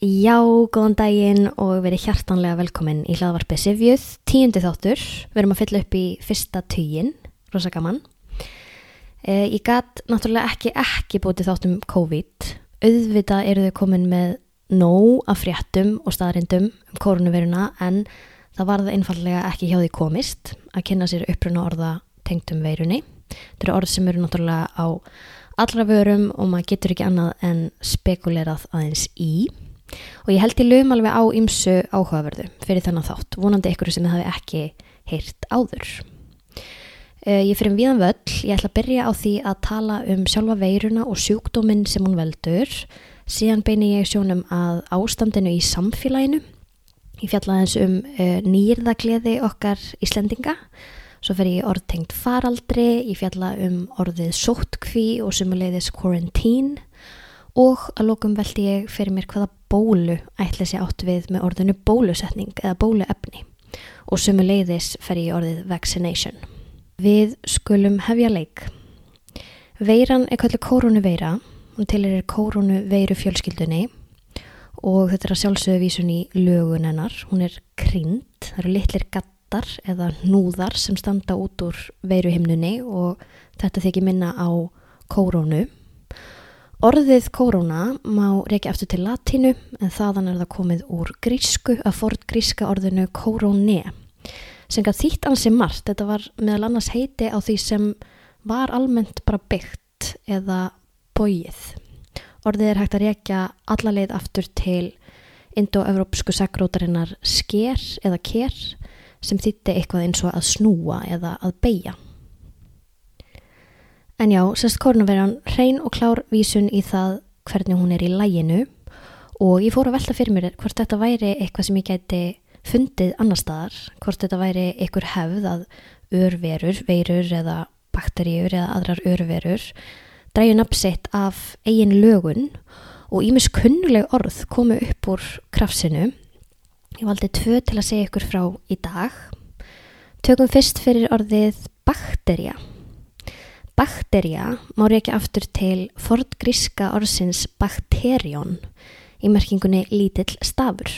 Já, góðan daginn og verið hjartanlega velkomin í hlaðvarpi Sivjuð, tíundi þáttur, við erum að fylla upp í fyrsta tíin, rosa gaman. Eh, ég gæt náttúrulega ekki ekki bútið þáttum COVID, auðvitað eru þau komin með nóg af fréttum og staðrindum um koronaviruna en það var það einfallega ekki hjá því komist að kynna sér uppruna orða tengtum veirunni. Þetta eru orð sem eru náttúrulega á allra vörum og maður getur ekki annað en spekulerað aðeins í og ég held í lögum alveg á ymsu áhugaverðu fyrir þannig þátt, vonandi ykkur sem það hefði ekki heyrt áður. Uh, ég fyrir um viðan völl, ég ætla að byrja á því að tala um sjálfa veiruna og sjúkdóminn sem hún veldur, síðan beini ég sjónum að ástandinu í samfélaginu, ég fjalla aðeins um uh, nýrðagleði okkar Íslendinga, svo fer ég orðtengt faraldri, ég fjalla um orðið sóttkví og sumuleiðis quarantine. Og að lókum veldi ég fyrir mér hvaða bólu ætla sér átt við með orðinu bólusetning eða bóluefni og sumu leiðis fer ég orðið vaccination. Við skulum hefja leik. Veiran er kallið koronaveira, hún til er koronaveiru fjölskyldunni og þetta er að sjálfsögðu vísun í lögun hennar. Hún er krynd, það eru litlir gattar eða núðar sem standa út úr veiruhimnunni og þetta þykir minna á koronu Orðið korona má reykja aftur til latínu en þaðan er það komið úr grísku að ford gríska orðinu korone sem gaf þýtt ansi margt. Þetta var meðal annars heiti á því sem var almennt bara byggt eða bóið. Orðið er hægt að reykja allarleið aftur til indo-evrópsku sakrótarinnar sker eða ker sem þýtti eitthvað eins og að snúa eða að beigja. En já, sérst koronavirjan hrein og klár vísun í það hvernig hún er í læginu og ég fór að velta fyrir mér hvort þetta væri eitthvað sem ég gæti fundið annar staðar, hvort þetta væri einhver hefð að örverur, veirur eða bakteríur eða aðrar örverur dræju napsitt af eigin lögun og ímis kunnuleg orð komu upp úr krafsinu. Ég valdi tvö til að segja ykkur frá í dag. Tökum fyrst fyrir orðið bakterja. Bakterja má reykja aftur til fortgríska orðsins bakterjón í merkingunni lítill stafur.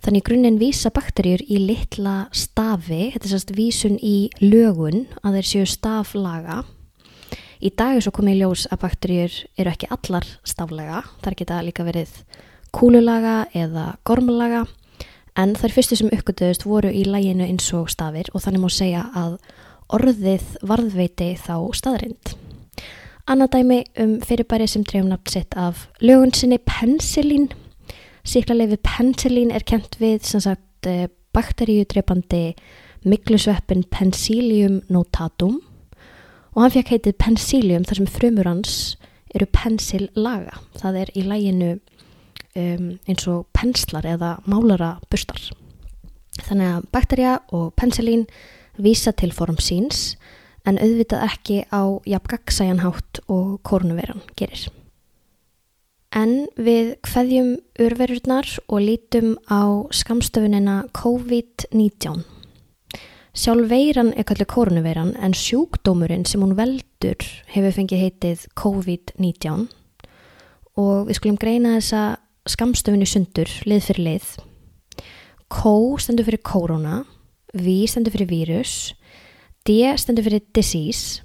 Þannig grunninn vísa bakterjur í litla stafi, þetta er sérst vísun í lögun að þeir séu staflaga. Í dag er svo komið í ljós að bakterjur eru ekki allar staflega, þar geta líka verið kúlulaga eða gormulaga, en þær fyrstu sem uppgötuðust voru í læginu eins og stafir og þannig má segja að orðið varðveiti þá staðrind. Annað dæmi um fyrirbæri sem drefum nátt sitt af lögun sinni pensilín. Síklarleifi pensilín er kent við sagt, eh, bakteríudreipandi miklusveppin Pensilium notatum og hann fekk heitið Pensilium þar sem frumur hans eru pensillaga. Það er í læginu um, eins og penslar eða málara bustar. Þannig að bakterja og pensilín vísa til form síns en auðvitað ekki á jafn gagsæjanhátt og kórnuveran gerir. En við hveðjum urverurnar og lítum á skamstöfunina COVID-19. Sjálf veiran er kallið kórnuveran en sjúkdómurinn sem hún veldur hefur fengið heitið COVID-19 og við skulum greina þessa skamstöfunni sundur, lið fyrir lið. Kó stendur fyrir kórona V stendur fyrir vírus, D stendur fyrir disease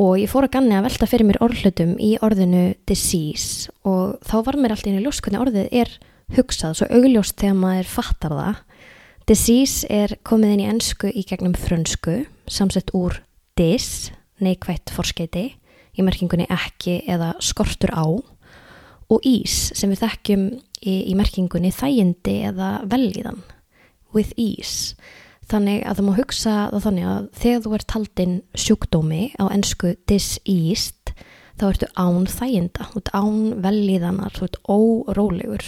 og ég fór að ganni að velta fyrir mér orðlutum í orðinu disease og þá var mér alltaf inn í ljós hvernig orðið er hugsað, svo augljóst þegar maður fattar það. Disease er komið inn í ennsku í gegnum frönsku, samsett úr dis, neikvægt forskeiti, í merkingunni ekki eða skortur á og ís sem við þekkjum í, í merkingunni þægindi eða velíðan with ease. Þannig að það má hugsa það þannig að þegar þú ert haldinn sjúkdómi á ennsku diseased þá ertu án þæginda, þú ert án velíðanar, þú ert órólegur.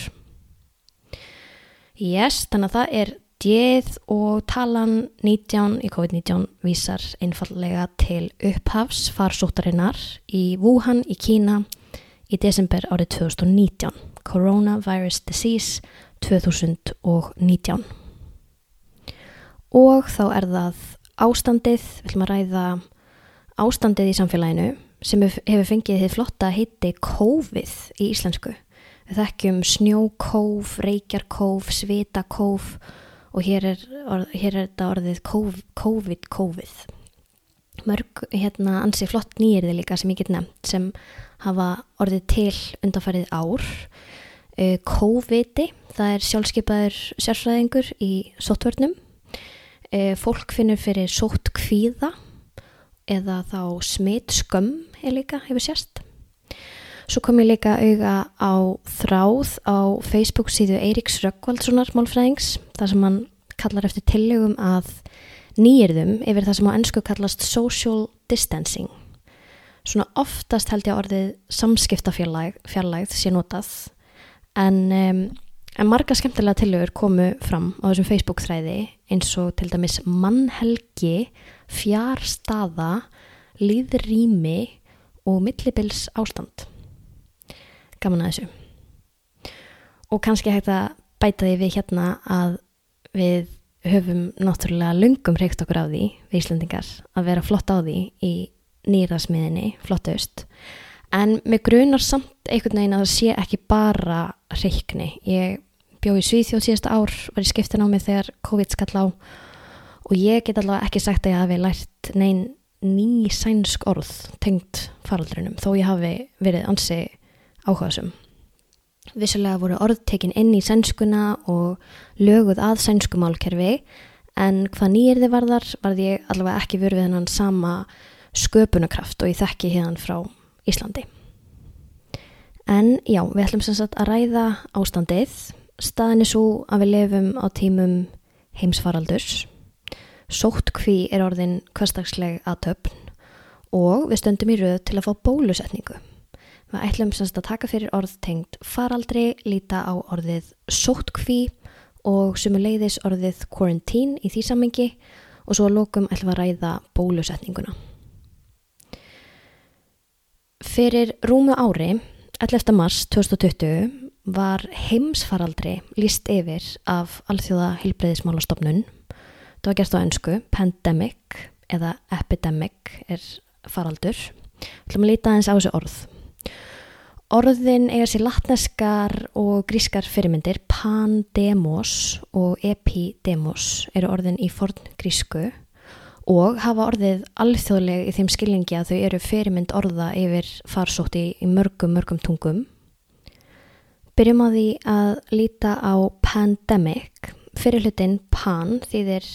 Yes, þannig að það er djeð og talan 19 í COVID-19 vísar einfallega til upphafs farsóttarinnar í Wuhan í Kína í desember árið 2019, Coronavirus Disease 2019 og þá er það ástandið, við ætlum að ræða ástandið í samfélaginu sem hefur fengið þið flotta heiti COVID í íslensku. Við þekkjum snjókóf, reykjarkóf, svitakóf og hér er, orð, hér er þetta orðið COVID-kófið. Mörg hérna ansi flott nýjirði líka sem ég get nefnt sem hafa orðið til undanfarið ár. COVID, það er sjálfskeipaður sérfræðingur í sótvörnum. Fólk finnur fyrir sótt kvíða eða þá smitt skömm er líka hefur sérst. Svo kom ég líka auða á þráð á Facebook síðu Eiríks Rökkvaldssonar málfræðings þar sem hann kallar eftir tillögum að nýjirðum yfir það sem á ennsku kallast social distancing. Svona oftast held ég að orðið samskiptafjarlægð sé notað en, um, en marga skemmtilega tillögur komu fram á þessum Facebook þræði eins og til dæmis mannhelgi, fjárstaða, líðrými og millibils ástand gaman að þessu. Og kannski hægt að bæta því við hérna að við höfum náttúrulega lungum reykt okkur á því við Íslandingar að vera flott á því í nýraðsmiðinni, flottaust en með grunar samt einhvern veginn að það sé ekki bara reykni ég bjóð í Svíþjóð síðasta ár var í skiptin á mig þegar COVID skall á og ég get allavega ekki sagt að ég hafi lært neyn ný sænsk orð tengt faraldrunum þó ég hafi verið ansi áhugasum. Vissulega voru orðtekinn inn í sænskuna og löguð að sænskumálkerfi en hvað nýjir þið varðar varði ég allavega ekki verið við hennan sama sköpunarkraft og ég þekki hérna frá Íslandi. En já, við ætlum sem sagt að ræða ástandið. Staðin er svo að við lefum á tímum heimsfaraldurs. Sótt kví er orðin hverstagsleg aðtöfn og við stöndum í rauð til að fá bólusetningu. Við ætlum semst að taka fyrir orð tengt faraldri, líta á orðið sóttkví og sumuleiðis orðið quarantine í því samengi og svo að lókum ætlum að ræða bólusetninguna. Fyrir rúmu ári, 11. mars 2020, var heimsfaraldri líst yfir af alþjóða heilbreyðismálastofnun. Það var gert á ennsku, pandemic eða epidemic er faraldur. Þú ætlum að líta aðeins á þessu orð. Orðin eiga sér latneskar og grískar fyrirmyndir, pandemos og epidemos eru orðin í forn grísku og hafa orðið alþjóðleg í þeim skilningi að þau eru fyrirmynd orða yfir farsótti í mörgum, mörgum tungum. Byrjum á því að líta á pandemic. Fyrir hlutin pan þýðir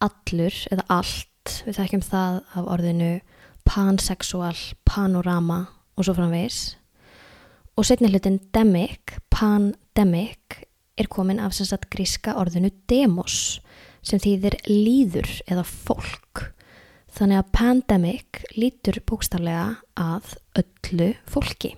allur eða allt. Við þekkjum það af orðinu pansexual, panorama og svo framvegs. Og setni hlutin demic, pandemic, er komin af sagt gríska orðinu demos sem þýðir líður eða fólk. Þannig að pandemic lítur bókstarlega að öllu fólki.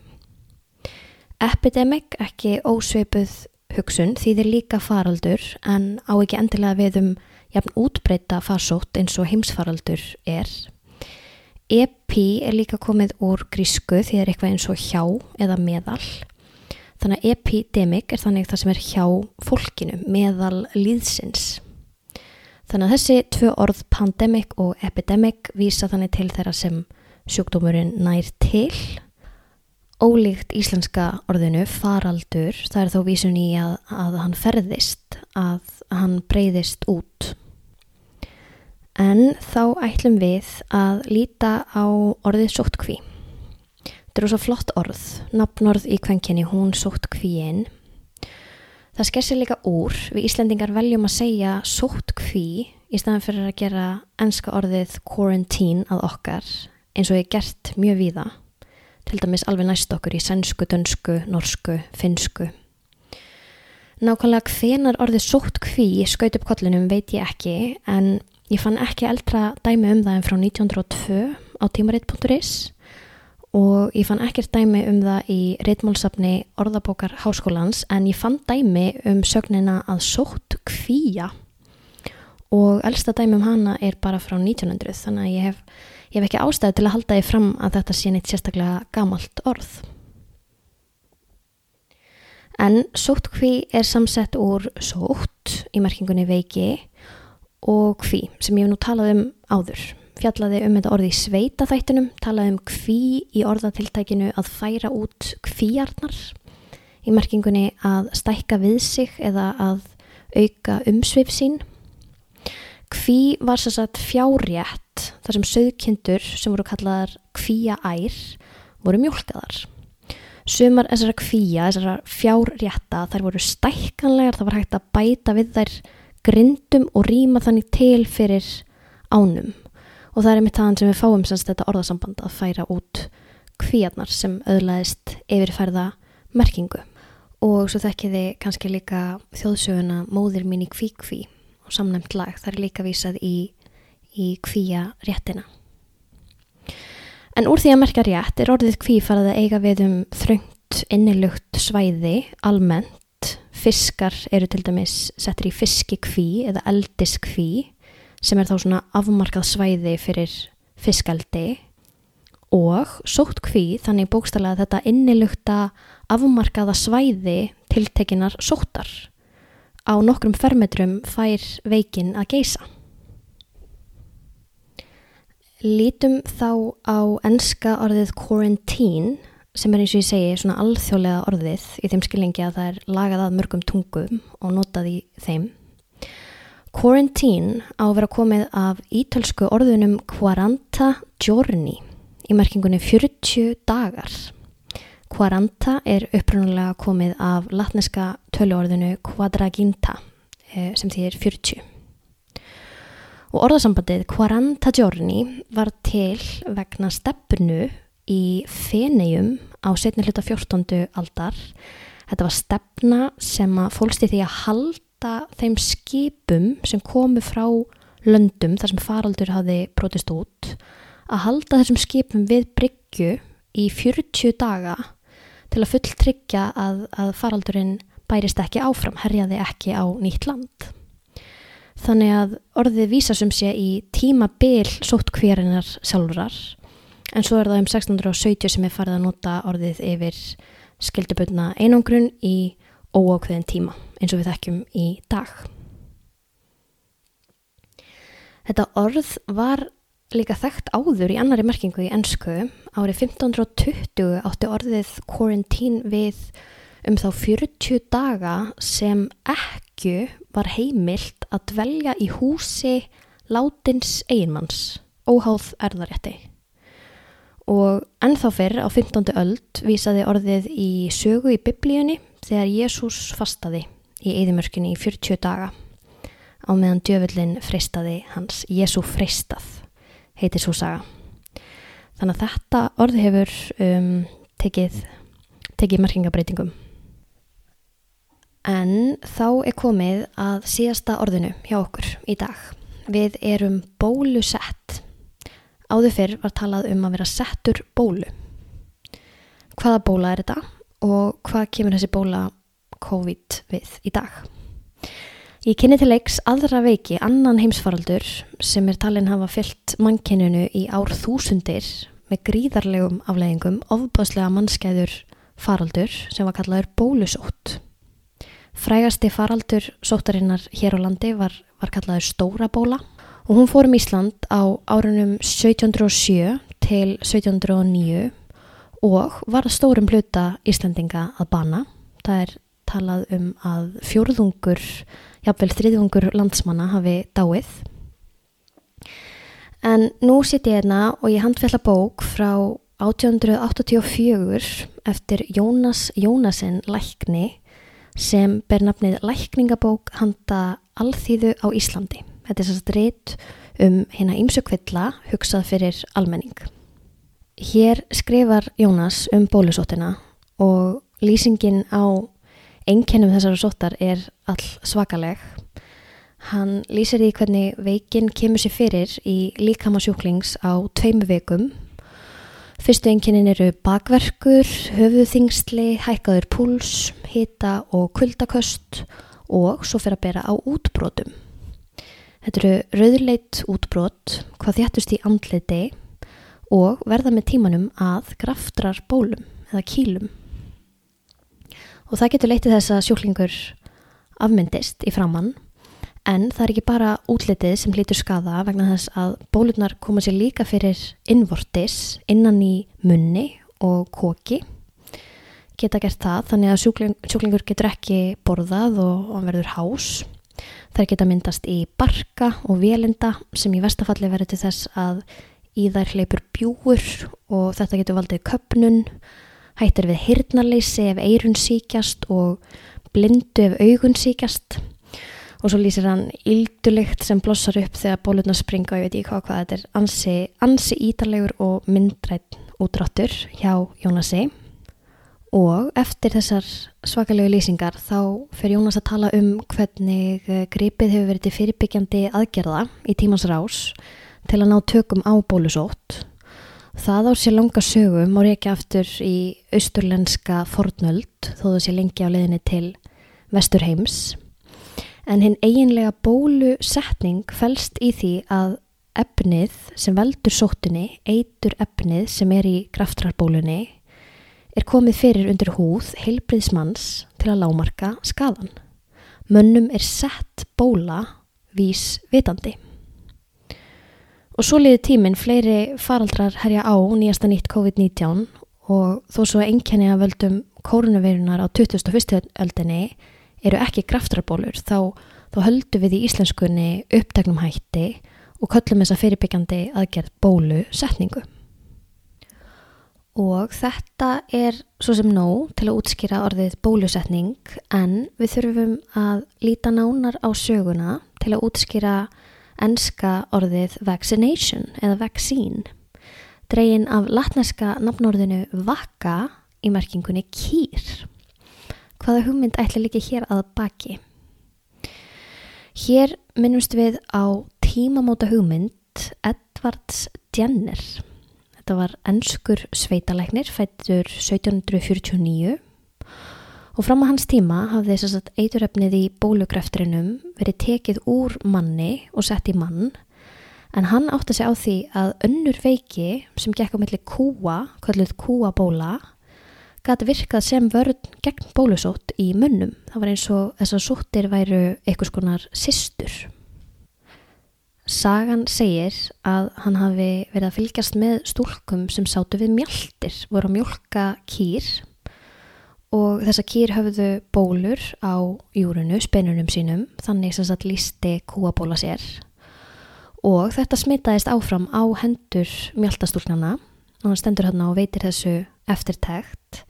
Epidemic, ekki ósveipuð hugsun, þýðir líka faraldur en á ekki endilega við um jafn útbreyta farsótt eins og heimsfaraldur er. Epi er líka komið úr grísku því það er eitthvað eins og hjá eða meðal. Þannig að epidemic er þannig það sem er hjá fólkinu, meðal líðsins. Þannig að þessi tvö orð pandemic og epidemic vísa þannig til þeirra sem sjúkdómurinn nær til. Ólíkt íslenska orðinu faraldur, það er þó vísun í að, að hann ferðist, að hann breyðist út. En þá ætlum við að líta á orðið sóttkví. Þetta er svo flott orð, nafnorð í kvenkinni hún sóttkvíinn. Það sker sér líka úr, við Íslendingar veljum að segja sóttkví í staðan fyrir að gera enska orðið quarantine að okkar eins og ég gert mjög víða. Til dæmis alveg næst okkur í sænsku, dönsku, norsku, finsku. Nákvæmlega hvenar orðið sóttkví skaut upp kollinum veit ég ekki en Ég fann ekki eldra dæmi um það en frá 1902 á tímaritt.is og ég fann ekkert dæmi um það í reitmálsafni orðabókar háskólans en ég fann dæmi um sögnina að sótt kvíja og elsta dæmi um hana er bara frá 1900 þannig að ég hef, ég hef ekki ástæði til að halda því fram að þetta sé neitt sérstaklega gamalt orð. En sótt kví er samsett úr sótt í merkingunni veiki og hví sem ég hef nú talað um áður. Fjallaði um þetta orði í sveita þættunum, talaði um hví í orðatiltækinu að færa út hvíarnar í merkingunni að stækka við sig eða að auka umsvip sín. Kví var sér satt fjárjætt þar sem sögkindur sem voru kallaðar kvíaær voru mjólkaðar. Sumar þessara kvíja, þessara fjárjætta, þær voru stækkanlegar, það var hægt að bæta við þær grindum og rýma þannig til fyrir ánum. Og það er mitt þaðan sem við fáum semst þetta orðasamband að færa út kvíarnar sem öðlaðist yfirfærða merkingu. Og svo þekkiði kannski líka þjóðsöguna Móðir mín í kvíkví og samnæmt lag. Það er líka vísað í, í kvíja réttina. En úr því að merka rétt er orðið kví farað að eiga við um þröngt innilugt svæði almennt. Fiskar eru til dæmis settir í fiskikví eða eldiskví sem er þá svona afmarkað svæði fyrir fiskaldi og sótt kví þannig bókstallega þetta innilugta afmarkaða svæði tiltekinar sóttar. Á nokkrum fermetrum fær veikin að geisa. Lítum þá á enska orðið quarantine sem er eins og ég segi svona alþjóðlega orðið í þeim skilningi að það er lagað að mörgum tungum og notað í þeim. Quarantine á að vera komið af ítölsku orðunum quaranta giorni í merkingunni 40 dagar. Quaranta er upprunalega komið af latneska töluorðinu quadraginta eh, sem þýðir 40. Og orðasambandið quaranta giorni var til vegna stefnu í Fenegjum á setni hluta 14. aldar. Þetta var stefna sem að fólkst í því að halda þeim skipum sem komu frá löndum þar sem faraldur hafi brotist út að halda þessum skipum við bryggju í 40 daga til að full tryggja að, að faraldurinn bærist ekki áfram, herjaði ekki á nýtt land. Þannig að orðið vísa sem sé í tíma byl sótt hverjanar sjálfurar en svo er það um 1670 sem er farið að nota orðið yfir skilduböldna einangrun í óákveðin tíma eins og við þekkjum í dag. Þetta orð var líka þekkt áður í annari merkingu í ennsku. Árið 1520 átti orðið quarantine við um þá 40 daga sem ekki var heimilt að dvelja í húsi látins eiginmanns, óháð erðarétti. Og ennþá fyrr á 15. öld vísaði orðið í sögu í biblíunni þegar Jésús fastaði í eðimörkunni í 40 daga á meðan djöfullin freistaði hans Jésú freistað heitir svo saga. Þannig að þetta orði hefur um, tekið, tekið merkingabreitingum. En þá er komið að síðasta orðinu hjá okkur í dag. Við erum bólusett. Áður fyrr var talað um að vera settur bólu. Hvaða bóla er þetta og hvað kemur þessi bóla COVID við í dag? Ég kynni til leiks aðra veiki annan heimsfaraldur sem er talin hafa fyllt mannkenninu í ár þúsundir með gríðarlegum afleggingum ofbáslega mannskæður faraldur sem var kallaður bólusótt. Frægasti faraldur sóttarinnar hér á landi var, var kallaður Stóra bóla og hún fór um Ísland á árunum 1707 til 1709 og var stórum hluta Íslandinga að bana. Það er talað um að fjórðungur jafnvel þriðjungur landsmanna hafi dáið. En nú sitt ég hérna og ég handfella bók frá 1884 eftir Jónas Jónasen lækni sem ber nafnið Lækningabók handa alþýðu á Íslandi. Þetta er sérst reitt um hérna ímsökvilla hugsað fyrir almenning. Hér skrifar Jónas um bólusóttina og lýsingin á Einkennum þessara sóttar er all svakaleg. Hann lýsir því hvernig veikin kemur sér fyrir í líkamasjúklings á tveimu veikum. Fyrstu einkennin eru bakverkur, höfuðþingsli, hækkaður púls, hita og kuldaköst og svo fyrir að bera á útbrótum. Þetta eru rauðleitt útbrót, hvað þjættust í andleiti og verða með tímanum að graftrar bólum eða kýlum og það getur leytið þess að sjúklingur afmyndist í framann en það er ekki bara útlitið sem lítur skada vegna þess að bólurnar koma sér líka fyrir innvortis innan í munni og koki geta gert það þannig að sjúkling, sjúklingur getur ekki borðað og, og verður hás. Þær geta myndast í barka og vélinda sem í vestafalli verður til þess að í þær hleypur bjúur og þetta getur valdið köpnun, hættir við hirnarleysi ef eirun síkjast og blindu ef augun síkjast og svo lýsir hann yldulikt sem blossar upp þegar bólurna springa og ég veit ekki hvað, hvað þetta er. Ansi, ansi ítarlegur og myndrætt útráttur hjá Jónasi. Og eftir þessar svakalegu lýsingar þá fer Jónas að tala um hvernig eh, gripið hefur verið til fyrirbyggjandi aðgerða í tímans rás til að ná tökum á bólusótt. Það á sér langa sögum og reykja aftur í austurlenska fornöld þó það sé lengi á leðinni til vesturheims en hinn eiginlega bólusetning fælst í því að efnið sem veldur sóttunni, eitur efnið sem er í graftrarbólunni, er komið fyrir undir húð heilbriðsmanns til að lámarka skadan. Mönnum er sett bóla vís vitandi. Og svo liði tíminn fleiri faraldrar herja á nýjasta nýtt COVID-19 og þó svo einkenni að völdum kórunaveirunar á 2001. öldinni eru ekki graftrarbólur þá, þá höldum við í íslenskunni upptegnum hætti og köllum þessa fyrirbyggjandi aðgerð bólu setningu. Og þetta er svo sem nóg til að útskýra orðið bólusetning en við þurfum að líta nánar á söguna til að útskýra enska orðið vaccination eða vaccine. Dregin af latneska nafnorðinu vaka í merkingunni kýr hvaða hugmynd ætla líka hér að baki. Hér minnumst við á tímamóta hugmynd Edvards Jenner. Þetta var ennskur sveitalegnir fættur 1749 og fram á hans tíma hafði þess að eituröfnið í bólugröftrinum verið tekið úr manni og sett í mann en hann átti að segja á því að önnur veiki sem gekk á milli kúa, kalluð kúabóla gæti virkað sem vörn gegn bólusótt í munnum. Það var eins og þess að sóttir væru einhvers konar sýstur. Sagan segir að hann hafi verið að fylgjast með stúlkum sem sátu við mjöldir, voru að mjölka kýr og þessa kýr höfðu bólur á júrunu, spennunum sínum, þannig sem það lísti kúabóla sér og þetta smitaðist áfram á hendur mjöltastúlknana og hann stendur hérna og veitir þessu eftirtækt.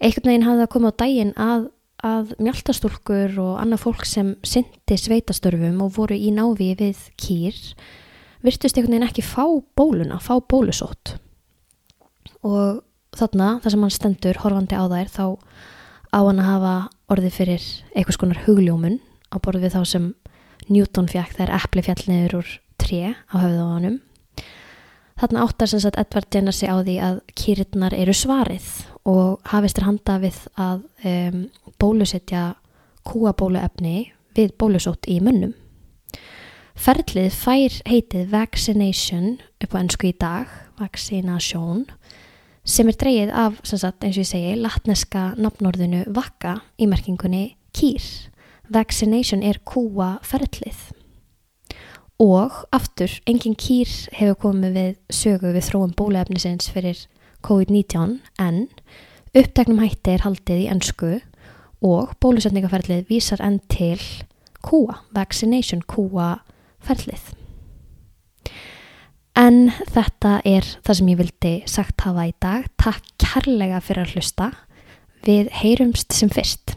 Einhvern veginn hafði það komið á daginn að, að mjöltastúlkur og annað fólk sem syndi sveitastörfum og voru í návi við kýr virtust einhvern veginn ekki fá bóluna, fá bólusótt. Og þarna, þar sem hann stendur horfandi á þær, þá á hann að hafa orðið fyrir einhvers konar hugljómun á borð við þá sem Newton fjæk þær eppli fjallniður úr tre á höfðu á hannum Þarna áttar sem sagt Edvard Jenner sig á því að kýrirnar eru svarið og hafistur handa við að um, bólusetja kúabóluefni við bólusótt í munnum. Ferlið fær heitið vaccination upp á ennsku í dag, vaccination, sem er dreyið af, sagt, eins og ég segi, latneska nafnorðinu vakka í merkingunni kýr. Vaccination er kúaferlið og aftur, engin kýr hefur komið við sögu við þróum bólefnisins fyrir COVID-19 en uppteknum hætti er haldið í ennsku og bólusetningaferlið vísar enn til kúa, vaccination kúa ferlið. En þetta er það sem ég vildi sagt hafa í dag. Takk kærlega fyrir að hlusta. Við heyrumst sem fyrst.